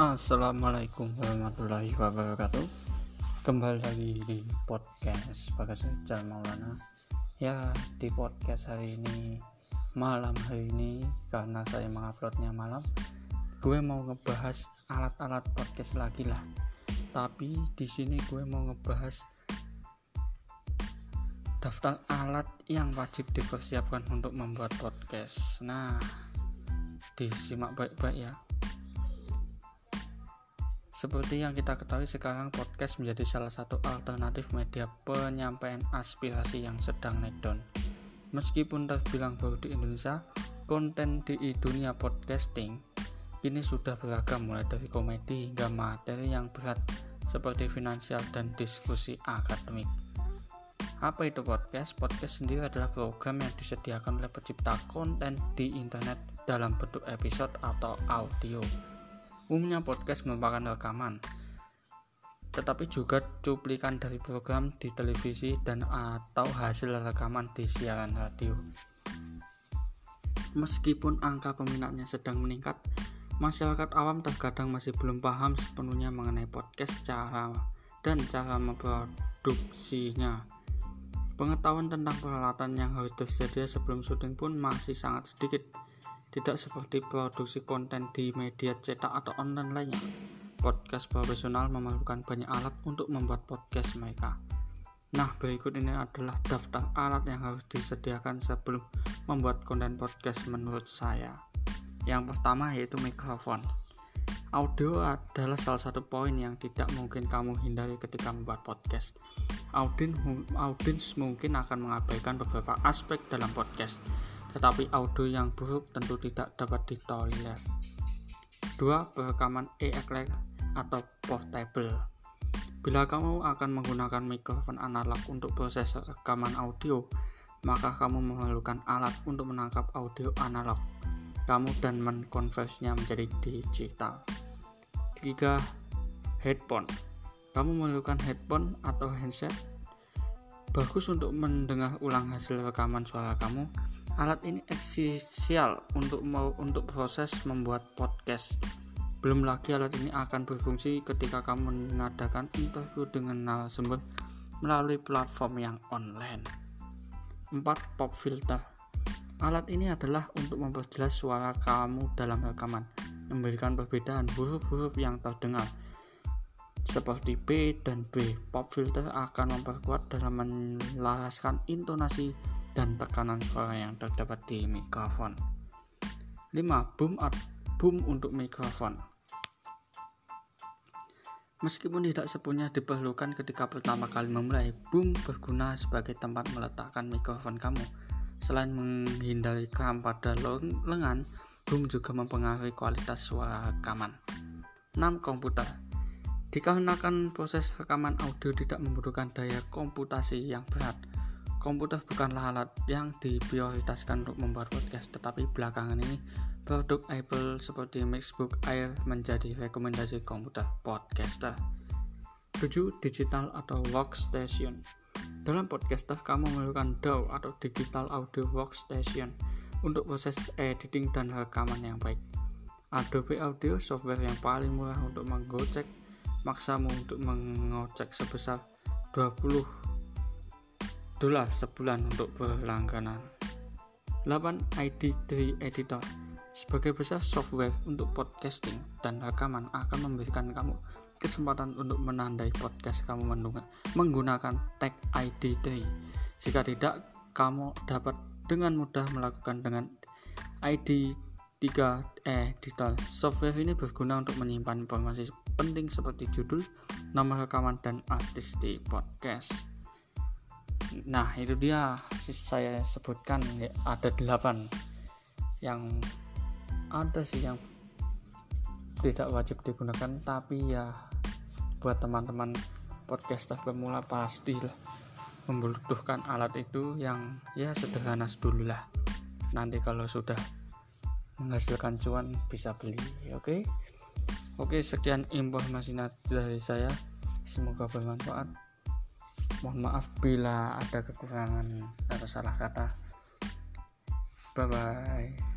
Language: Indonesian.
Assalamualaikum warahmatullahi wabarakatuh. Kembali lagi di podcast Bagas Maulana. Ya di podcast hari ini Malam hari ini Karena saya menguploadnya malam Gue mau ngebahas alat-alat podcast lagi lah. Tapi di sini gue mau ngebahas Daftar alat yang wajib dipersiapkan untuk membuat podcast. Nah disimak baik-baik ya seperti yang kita ketahui sekarang podcast menjadi salah satu alternatif media penyampaian aspirasi yang sedang naik down. Meskipun terbilang baru di Indonesia, konten di dunia podcasting kini sudah beragam mulai dari komedi hingga materi yang berat seperti finansial dan diskusi akademik. Apa itu podcast? Podcast sendiri adalah program yang disediakan oleh pencipta konten di internet dalam bentuk episode atau audio Umumnya podcast merupakan rekaman, tetapi juga cuplikan dari program di televisi dan atau hasil rekaman di siaran radio. Meskipun angka peminatnya sedang meningkat, masyarakat awam terkadang masih belum paham sepenuhnya mengenai podcast cara dan cara memproduksinya. Pengetahuan tentang peralatan yang harus tersedia sebelum syuting pun masih sangat sedikit tidak seperti produksi konten di media cetak atau online lainnya. Podcast profesional memerlukan banyak alat untuk membuat podcast mereka. Nah, berikut ini adalah daftar alat yang harus disediakan sebelum membuat konten podcast menurut saya. Yang pertama yaitu mikrofon. Audio adalah salah satu poin yang tidak mungkin kamu hindari ketika membuat podcast. Audiens mungkin akan mengabaikan beberapa aspek dalam podcast tetapi audio yang buruk tentu tidak dapat ditolerir. 2. Perekaman e-eclair atau portable. Bila kamu akan menggunakan mikrofon analog untuk proses rekaman audio, maka kamu memerlukan alat untuk menangkap audio analog kamu dan mengkonversinya menjadi digital. 3. Headphone. Kamu memerlukan headphone atau headset bagus untuk mendengar ulang hasil rekaman suara kamu Alat ini esensial untuk mau untuk proses membuat podcast. Belum lagi alat ini akan berfungsi ketika kamu mengadakan interview dengan narasumber melalui platform yang online. 4. Pop filter. Alat ini adalah untuk memperjelas suara kamu dalam rekaman, memberikan perbedaan huruf-huruf yang terdengar seperti B dan B. Pop filter akan memperkuat dalam melaraskan intonasi dan tekanan suara yang terdapat di mikrofon. 5. Boom boom untuk mikrofon. Meskipun tidak sepenuhnya diperlukan ketika pertama kali memulai, boom berguna sebagai tempat meletakkan mikrofon kamu. Selain menghindari kram pada lengan, boom juga mempengaruhi kualitas suara rekaman. 6. Komputer Dikarenakan proses rekaman audio tidak membutuhkan daya komputasi yang berat, komputer bukanlah alat yang diprioritaskan untuk membuat podcast, tetapi belakangan ini produk Apple seperti MacBook Air menjadi rekomendasi komputer podcaster. 7. Digital atau workstation. Dalam podcaster, kamu memerlukan DAW atau Digital Audio Workstation untuk proses editing dan rekaman yang baik. Adobe Audio software yang paling murah untuk menggocek maksamu untuk mengocek sebesar 20 dolar sebulan untuk berlangganan. 8. ID3 Editor sebagai besar software untuk podcasting dan rekaman akan memberikan kamu kesempatan untuk menandai podcast kamu menggunakan tag ID3. Jika tidak, kamu dapat dengan mudah melakukan dengan ID3 Editor. Software ini berguna untuk menyimpan informasi penting seperti judul, nomor rekaman, dan artis di podcast nah itu dia saya sebutkan ya, ada delapan. Yang ada sih yang tidak wajib digunakan tapi ya buat teman-teman podcaster pemula pastilah membutuhkan alat itu yang ya sederhana dulu lah nanti kalau sudah menghasilkan cuan bisa beli oke? Okay? oke sekian informasi dari saya. Semoga bermanfaat mohon maaf bila ada kekurangan atau salah kata. Bye bye